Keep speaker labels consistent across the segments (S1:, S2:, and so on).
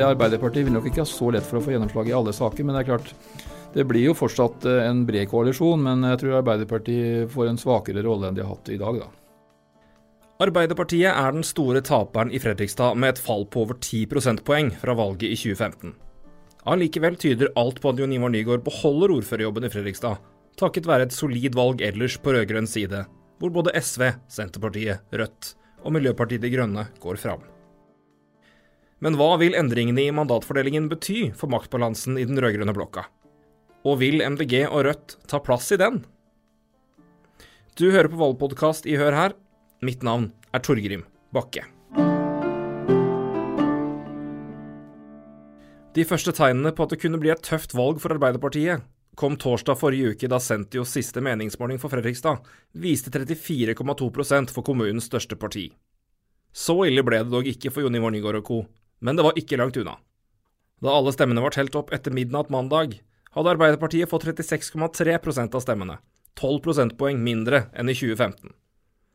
S1: vil Arbeiderpartiet vil nok ikke ha så lett for å få gjennomslag i alle saker, men det er klart det blir jo fortsatt eh, en bred koalisjon. Men jeg tror Arbeiderpartiet får en svakere rolle enn de har hatt i dag, da.
S2: Arbeiderpartiet er den store taperen i Fredrikstad med et fall på over 10 prosentpoeng fra valget i 2015. Allikevel tyder alt på at Jon Ivar Nygaard beholder ordførerjobben i Fredrikstad, takket være et solid valg ellers på rød-grønn side, hvor både SV, Senterpartiet, Rødt og Miljøpartiet De Grønne går fram. Men hva vil endringene i mandatfordelingen bety for maktbalansen i den rød-grønne blokka? Og vil MDG og Rødt ta plass i den? Du hører på valgpodkast i Hør her, Mitt navn er Torgrim Bakke. De første tegnene på at det kunne bli et tøft valg for Arbeiderpartiet, kom torsdag forrige uke da Sentios siste meningsmåling for Fredrikstad viste 34,2% for kommunens største parti. Så ille ble det dog ikke for Jon Ivar Nygaard og co., men det var ikke langt unna. Da alle stemmene var telt opp etter midnatt mandag, hadde Arbeiderpartiet fått 36,3% av stemmene, 12 prosentpoeng mindre enn i 2015.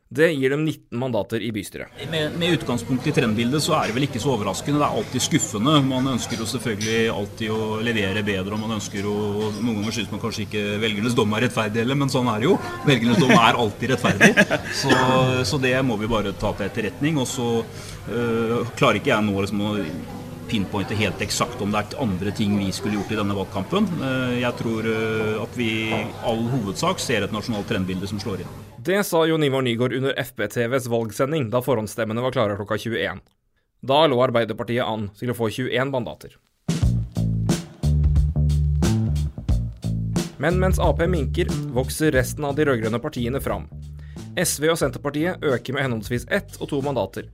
S2: Det gir dem 19 mandater i bystyret.
S3: Med, med, utgangspunkt i trendbildet så er det vel ikke så overraskende. Det er alltid skuffende. Man ønsker jo selvfølgelig alltid å levere bedre, og man ønsker jo Noen ganger syns man kanskje ikke velgernes dom er rettferdig heller, men sånn er det jo. Velgernes dom er alltid rettferdig. Så, så det må vi bare ta til etterretning. Og så øh, klarer ikke jeg nå liksom å pinpointe helt eksakt om det er andre ting vi skulle gjort i denne valgkampen. Øh, jeg tror øh, at vi i all hovedsak ser et nasjonalt trendbilde som slår inn.
S2: Det sa Jon Ivar Nygaard under FBTVs valgsending da forhåndsstemmene var klare klokka 21. Da lå Arbeiderpartiet an til å få 21 mandater. Men mens Ap minker, vokser resten av de rød-grønne partiene fram. SV og Senterpartiet øker med henholdsvis ett og to mandater.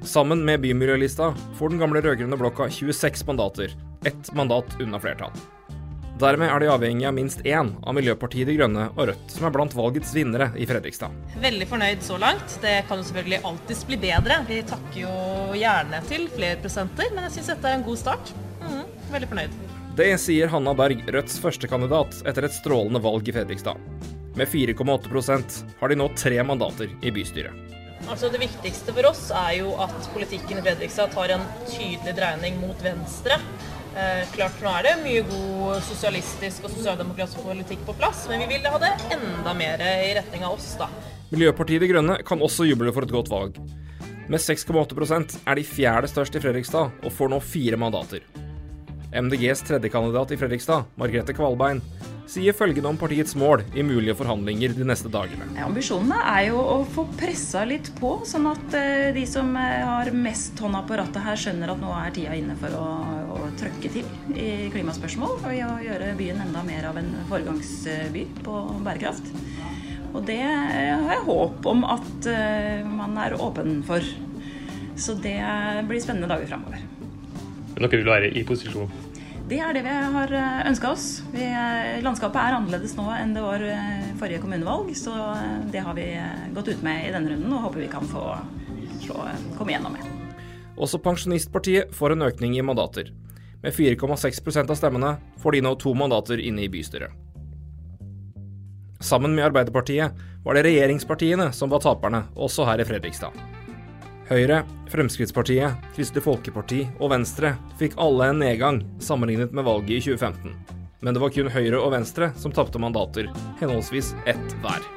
S2: Sammen med Bymiljølista får den gamle rød-grønne blokka 26 mandater, ett mandat unna flertall. Dermed er de avhengig av minst én av Miljøpartiet De Grønne og Rødt, som er blant valgets vinnere i Fredrikstad.
S4: Veldig fornøyd så langt. Det kan jo selvfølgelig alltids bli bedre. Vi takker jo gjerne til flere prosenter, men jeg syns dette er en god start. Mm, veldig fornøyd.
S2: Det sier Hanna Berg, Rødts førstekandidat, etter et strålende valg i Fredrikstad. Med 4,8% har de nå tre mandater i bystyret.
S4: Altså Det viktigste for oss er jo at politikken i Fredrikstad tar en tydelig dreining mot venstre. Eh, klart Nå er det mye god sosialistisk og sosialdemokratisk politikk på plass, men vi vil ha det enda mer i retning av oss, da.
S2: Miljøpartiet De Grønne kan også juble for et godt valg. Med 6,8% er de fjerde størst i Fredrikstad og får nå fire mandater. MDGs tredjekandidat i Fredrikstad, Margrethe Kvalbein, sier følgende om partiets mål i mulige forhandlinger de neste dagene.
S5: Ambisjonene er jo å få pressa litt på, sånn at eh, de som eh, har mest hånda på rattet her, skjønner at nå er tida inne for å, å trøkke til i klimaspørsmål og i å gjøre byen enda mer av en foregangsby på bærekraft. Og det har jeg håp om at eh, man er åpen for. Så det blir spennende dager framover.
S6: Men dere vil være i posisjon?
S5: Det er det vi har eh, ønska oss. Vi, eh, landskapet er annerledes nå enn det var eh, forrige kommunevalg, så det har vi gått ut med i denne runden og håper vi kan få, få komme gjennom med.
S2: Også Pensjonistpartiet får en økning i mandater. Med 4,6% av stemmene får de nå to mandater inne i bystyret. Sammen med Arbeiderpartiet var det regjeringspartiene som var taperne, også her i Fredrikstad. Høyre, Fremskrittspartiet, Kristelig Folkeparti og Venstre fikk alle en nedgang sammenlignet med valget i 2015. Men det var kun Høyre og Venstre som tapte mandater, henholdsvis ett hver.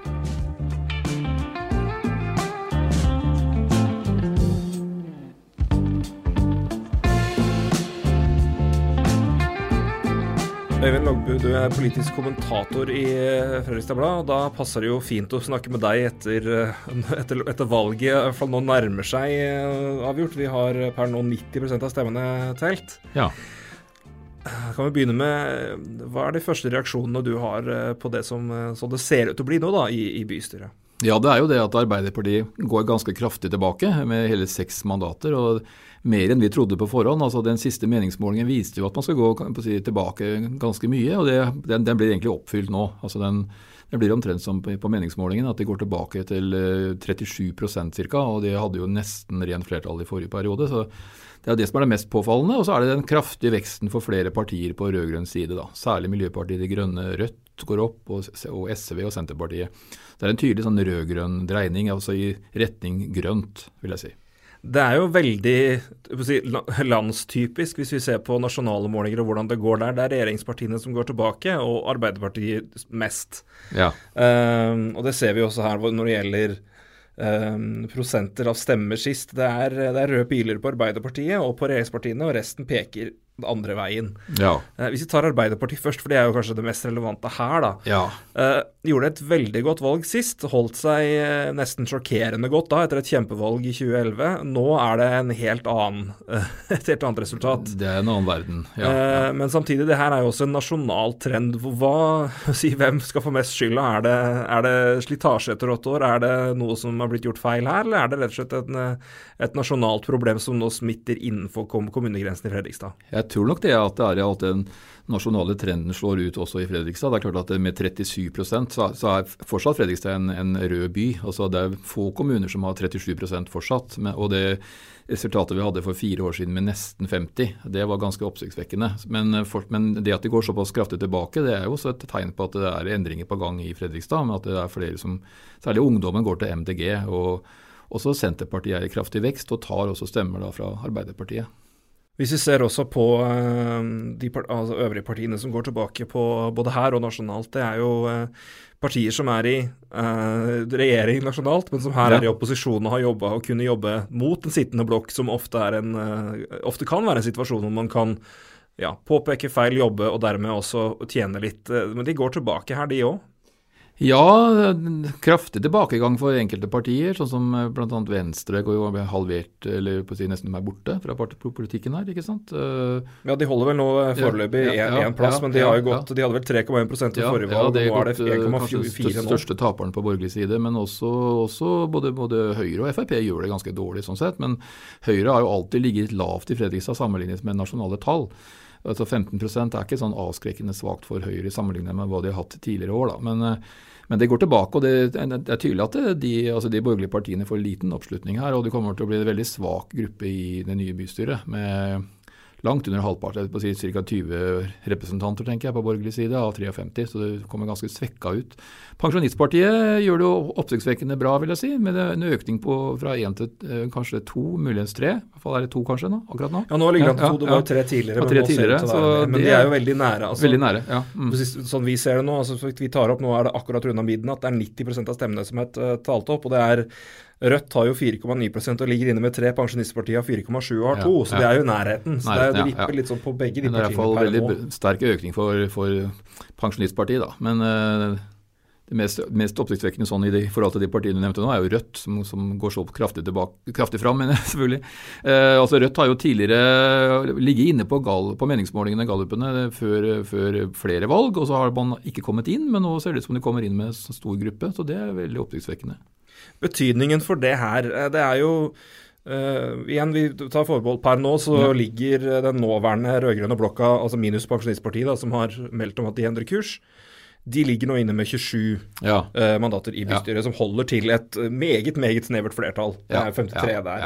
S2: Øyvind Logbu, du er politisk kommentator i eh, Fredrikstad Blad. og Da passer det jo fint å snakke med deg etter, eh, etter, etter valget, for nå nærmer seg eh, avgjort. Vi har per nå 90% av stemmene telt.
S1: Ja.
S2: Kan vi begynne med Hva er de første reaksjonene du har på det som, som det ser ut til å bli nå da, i, i bystyret?
S1: Ja, det er jo det at Arbeiderpartiet går ganske kraftig tilbake, med hele seks mandater. og mer enn vi trodde på forhånd. Altså Den siste meningsmålingen viste jo at man skal gå si, tilbake ganske mye, og det, den, den, blir egentlig oppfylt nå. Altså den, den, blir omtrent som på meningsmålingen, at de går tilbake til 37 eh, ca. Og de hadde jo nesten rent flertall i forrige periode. så Det er det som er det mest påfallende. Og så er det den kraftige veksten for flere partier på rød-grønn side. da. Særlig Miljøpartiet De Grønne, Rødt går opp, og, SV og Senterpartiet. Det er en tydelig sånn rød-grønn dreining, altså i retning grønt, vil jeg si.
S2: Det er jo veldig si, landstypisk hvis vi ser på nasjonale målinger og hvordan det går der. Det er regjeringspartiene som går tilbake, og Arbeiderpartiet mest.
S1: Ja.
S2: Um, og det ser vi også her når det gjelder um, prosenter av stemmer sist. Det er, det er røde piler på Arbeiderpartiet og på regjeringspartiene, og resten peker den andre veien.
S1: Ja.
S2: Eh, hvis vi tar Arbeiderpartiet først, for det er jo kanskje det mest relevante her, da.
S1: Ja.
S2: Eh, gjorde et veldig godt valg sist. Holdt seg eh, nesten sjokkerende godt da, etter et kjempevalg i 2011. Nå er det en helt annen, et helt annet resultat.
S1: Det er en annen verden. Ja.
S2: Eh, men samtidig, det her er jo også en nasjonal trend. Hva, si, hvem skal få mest skylda? Er det, er det slitasje etter åtte år? Er det noe som har blitt gjort feil her, eller er det rett og slett en, eh, et nasjonalt problem som nå smitter innenfor kom kommunegrensen i Fredrikstad?
S1: Jeg jeg tror nok det at det er at den nasjonale trenden slår ut også i Fredrikstad. Det er klart at Med 37 så, så er fortsatt Fredrikstad en, en, rød by. Altså Det er få kommuner som har 37 fortsatt. Og det resultatet vi hadde for fire år siden med nesten 50, det var ganske oppsiktsvekkende. Men, for, men, det at de går såpass kraftig tilbake, det er jo også et tegn på at det er endringer på gang i Fredrikstad. Men at det er flere som, særlig ungdommen, går til MDG. og også Senterpartiet er i kraftig vekst og tar også stemmer da fra Arbeiderpartiet.
S2: Hvis vi ser også på uh, de altså øvrige partiene som går tilbake på både her og nasjonalt, det er jo uh, partier som er i uh, regjering nasjonalt, men som her ja. er i opposisjon og har jobba og kunne jobbe mot den sittende blokk, som ofte, en, ofte kan være en situasjon hvor man kan ja, påpeke feil, jobbe og dermed også tjene litt. Men de går tilbake her, de òg.
S1: Ja, kraftig tilbakegang for enkelte partier, sånn som eh, bl.a. Venstre går jo halvert, eller på å si nesten er borte fra politikken her, ikke sant.
S2: Eh, ja, de holder vel nå eh, foreløpig én ja, ja, ja, plass, men de har jo gått, de hadde vel 3,1% i forrige valg, og nå er det 1,4 nå.
S1: Største taperen på borgerlig side, men også, også både, både, Høyre og Frp gjør det ganske dårlig sånn sett. Men Høyre har jo alltid ligget lavt i Fredrikstad sammenlignet med nasjonale tall. Altså 15% er ikke sånn avskrekkende svakt for Høyre sammenlignet med hva de har hatt tidligere år. Da. Men, eh, men det går tilbake, og det, er tydelig at de, altså de, borgerlige partiene får liten oppslutning her. Og det kommer til å bli en veldig svak gruppe i det nye bystyret. med langt under halvparten, på si ca. 20 representanter tenker jeg, på borgerlig side av 53, så det kommer ganske svekka ut. Pensjonistpartiet gjør det oppsiktsvekkende bra, vil jeg si, med en økning på fra én til eh, kanskje to, muligens tre. I hvert fall er det to kanskje nå, akkurat nå.
S2: Ja, nå ligger det an til to, det var jo tre tidligere. Ja, tre tidligere så men de er jo veldig nære.
S1: Altså, veldig nære, ja. Mm.
S2: Sånn vi ser det nå, altså, vi tar opp nå er det akkurat runda midnatt, det er 90% av stemmene som er talt opp. og det er Rødt har jo 4,9% og ligger inne med tre. Pensjonistpartiet har 4,7 og har to, så det er jo nærheten. Så det, det vipper litt sånn på begge de partiene.
S1: Det er iallfall veldig sterk økning for, for Pensjonistpartiet, da. Men uh, det mest, mest oppsiktsvekkende sånn i de, forhold til de partiene du nevnte nå, er jo Rødt, som, som går så kraftig, tilbake, kraftig fram, jeg selvfølgelig. Eh, altså Rødt har jo tidligere ligget inne på, gal, på meningsmålingene, gallupene, før, før, flere valg, og så har man ikke kommet inn, men nå ser det ut som de kommer inn med stor gruppe, så det er veldig oppsiktsvekkende.
S2: Betydningen for det her, eh, det er jo Uh, igjen, vi tar forbehold per nå, så ja. ligger den nåværende rød-grønne blokka, altså minus Pensjonistpartiet, da, som har meldt om at de endrer kurs, de ligger nå inne med 27 ja. uh, mandater i bystyret, ja. som holder til et meget, meget snevert flertall. Det er 53 der.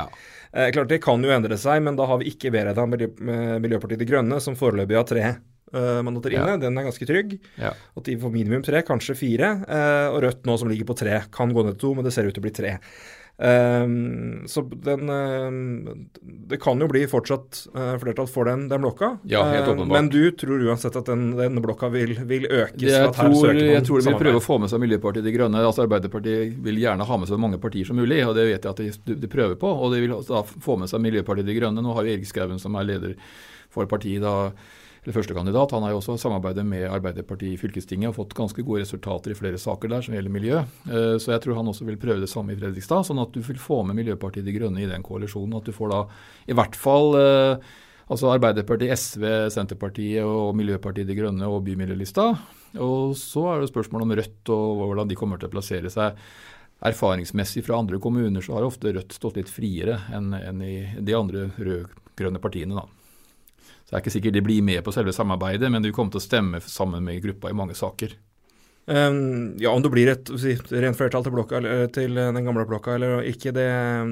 S2: Uh, klart Det kan jo endre seg, men da har vi ikke Vereda med Miljøpartiet De Grønne, som foreløpig har tre uh, mandater inne. Ja. Den er ganske trygg. Ja. At de får minimum tre, kanskje fire. Uh, og Rødt nå som ligger på tre, kan gå ned til to, men det ser ut til å bli tre. Um, så den um, Det kan jo bli fortsatt uh, flertall for den, den blokka.
S1: Ja, helt åpenbart. Uh,
S2: men du tror uansett at den, den blokka vil, vil økes?
S1: Jeg tror, jeg tror de vil prøve å få med seg Miljøpartiet De Grønne. altså Arbeiderpartiet vil gjerne ha med seg så mange partier som mulig, og det vet jeg at de, de prøver på. Og de vil da få med seg Miljøpartiet De Grønne. Nå har jo Erik Skauen, som er leder for partiet, da eller førstekandidat. Han har jo også samarbeidet med Arbeiderpartiet i fylkestinget og fått ganske gode resultater i flere saker der som gjelder miljø. Eh, så jeg tror han også vil prøve det samme i Fredrikstad, sånn at du vil få med Miljøpartiet De Grønne i den koalisjonen. At du får da i hvert fall eh, altså Arbeiderpartiet, SV, Senterpartiet og Miljøpartiet De Grønne og Bymiljølista. Og så er det spørsmål om Rødt og hvordan de kommer til å plassere seg. Erfaringsmessig fra andre kommuner så har ofte Rødt stått litt friere enn, enn i de andre rød-grønne partiene. da. Så det er ikke sikkert de blir med på selve samarbeidet, men de kommer til å stemme sammen med gruppa i mange saker.
S2: Um, ja, Om det blir et si, rent flertall til, blokka, til, den gamle blokka eller ikke, det,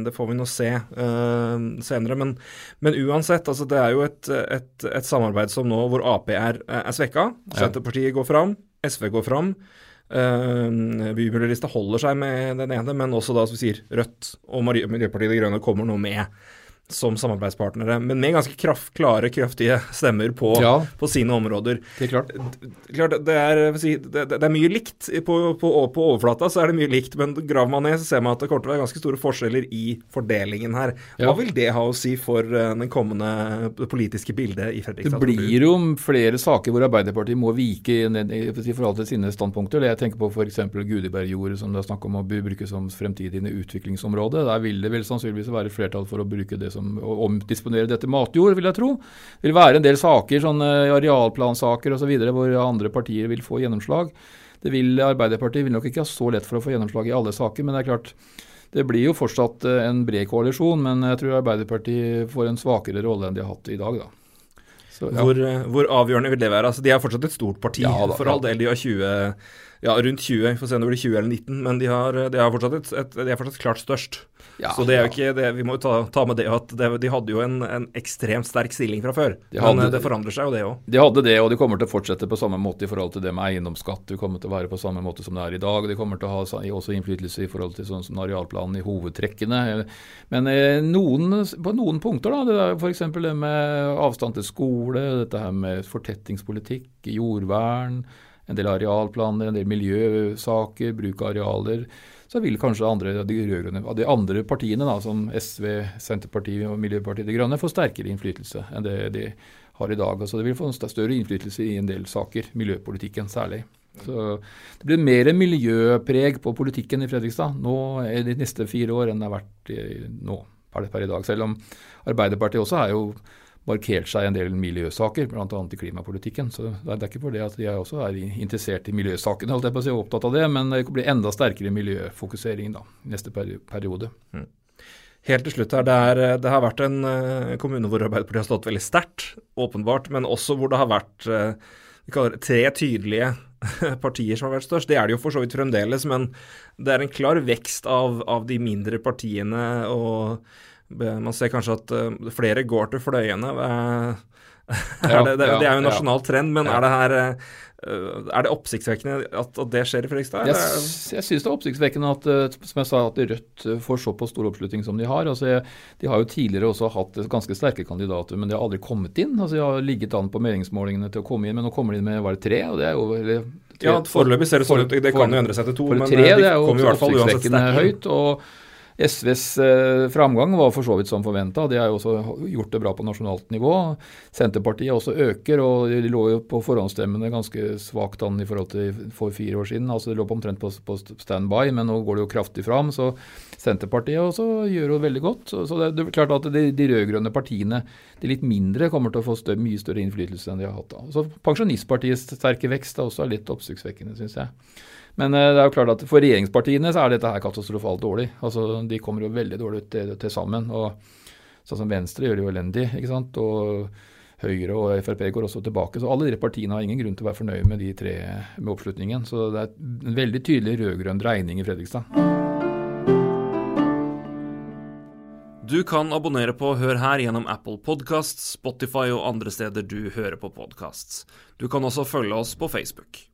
S2: det får vi nå se uh, senere. Men, men, uansett, altså, det er jo et, et, et, samarbeid som nå hvor Ap er, er svekka. Senterpartiet går fram, SV går fram. Uh, Bymiljølista holder seg med den ene, men også da, som vi sier, Rødt og Miljøpartiet De Grønne kommer nå med som samarbeidspartnere, men med ganske kraft, klare, kraftige stemmer på, ja, på, sine områder.
S1: Det er klart.
S2: klart det, er, det, det, er, mye likt. På, på, på, overflata så er det mye likt, men graver man ned, så ser man at det kommer til å være ganske store forskjeller i fordelingen her. Hva ja. vil det ha å si for uh, den kommende politiske bildet i Fredrikstad?
S1: Det blir jo flere saker hvor Arbeiderpartiet må vike i forhold til sine standpunkter. Jeg tenker på f.eks. Gudebergjordet, som det er snakk om å bruke som fremtidig utviklingsområde. Der vil det vel sannsynligvis være flertall for å bruke det som å omdisponere dette matjord, vil jeg tro. Det vil være en del saker, sånne arealplansaker osv., så hvor andre partier vil få gjennomslag. Det vil Arbeiderpartiet vil nok ikke ha så lett for å få gjennomslag i alle saker, men det er klart det blir jo fortsatt eh, en bred koalisjon, men jeg tror Arbeiderpartiet får en svakere rolle enn de har hatt i dag. da.
S2: Så, ja. hvor, eh, hvor, avgjørende vil det være? Altså, de er fortsatt et stort parti, ja, da, for all del. De har 20, ja, rundt 20, vi får se om det blir 20 eller 19, men de, har, de, har fortsatt et, et, de er fortsatt klart størst. Ja, så det er jo ikke det, Vi må jo ta, ta med det at det, de hadde jo en, en, ekstremt sterk stilling fra før. De hadde, men det forandrer seg jo, det òg.
S1: De hadde det, og de kommer til å fortsette på samme måte i forhold til det med eiendomsskatt. De kommer til å være på samme måte som det er i dag. De kommer til å ha også innflytelse i forhold til sånn som arealplanen i hovedtrekkene. Men eh, noen, på noen punkter, da, det f.eks. det med avstand til skole, dette her med fortettingspolitikk, jordvern, en del arealplaner, en del miljøsaker, bruk av arealer så vil kanskje andre de rødgrønne, de andre partiene, da, som SV, Senterpartiet og Miljøpartiet De Grønne, få sterkere innflytelse enn det de har i dag. Altså, det vil få større innflytelse i en del saker, miljøpolitikken særlig. Så Det blir mer miljøpreg på politikken i Fredrikstad nå i de neste fire år enn det har vært nå per, per i dag. Selv om Arbeiderpartiet også er jo markert seg en del miljøsaker, bl.a. i klimapolitikken. Så det er ikke for det at jeg også er interessert i miljøsakene, holdt jeg på å si, opptatt av det, men det blir enda sterkere miljøfokusering da, neste periode. Mm.
S2: Helt til slutt her, det, er, det, har vært en uh, kommune hvor Arbeiderpartiet har stått veldig sterkt, åpenbart, men også hvor det har vært kaller det tre tydelige partier som har vært størst. Det er det jo for så vidt fremdeles, men det er en klar vekst av, av de mindre partiene. og man ser kanskje at uh, flere går til fløyene. Ja, det, det, det, er jo en nasjonal trend, men er det her uh, er det oppsiktsvekkende at, at, det skjer i Fredrikstad?
S1: Jeg, jeg syns det er oppsiktsvekkende at, uh, som jeg sa, at Rødt får såpass stor oppslutning som de har. Altså, de har jo tidligere også hatt ganske sterke kandidater, men de har aldri kommet inn. Altså, de har ligget an på meningsmålingene til å komme inn, men nå kommer de inn med bare tre. og det er jo eller,
S2: tre, Ja, Foreløpig ser det sånn ut. Det kan jo endre seg til to,
S1: men tre, de kommer i hvert fall uansett sterkt. høyt. og SVs eh, framgang var for så vidt som forventa. De har jo også gjort det bra på nasjonalt nivå. Senterpartiet også øker, og de lå jo på forhåndsstemmene ganske svakt an i forhold til for fire år siden. altså De lå på omtrent på, på standby, men nå går det jo kraftig fram. Så Senterpartiet også gjør jo veldig godt. Så, så det, det, er klart at de, de rød-grønne partiene, de litt mindre, kommer til å få større, mye større innflytelse enn de har hatt. da. Så Pensjonistpartiets sterke vekst er også litt oppsiktsvekkende, syns jeg. Men eh, det er jo klart at for regjeringspartiene så er dette her katastrofalt dårlig. Altså, De kommer jo veldig dårlig ut til, til sammen. og Sånn som Venstre gjør det jo elendig. ikke sant? Og Høyre og Frp går også tilbake. Så alle de partiene har ingen grunn til å være fornøyd med de tre med oppslutningen. Så det er en veldig tydelig rød-grønn dreining i Fredrikstad.
S2: Du kan abonnere på Hør her gjennom Apple Podcasts, Spotify og andre steder du hører på podkast. Du kan også følge oss på Facebook.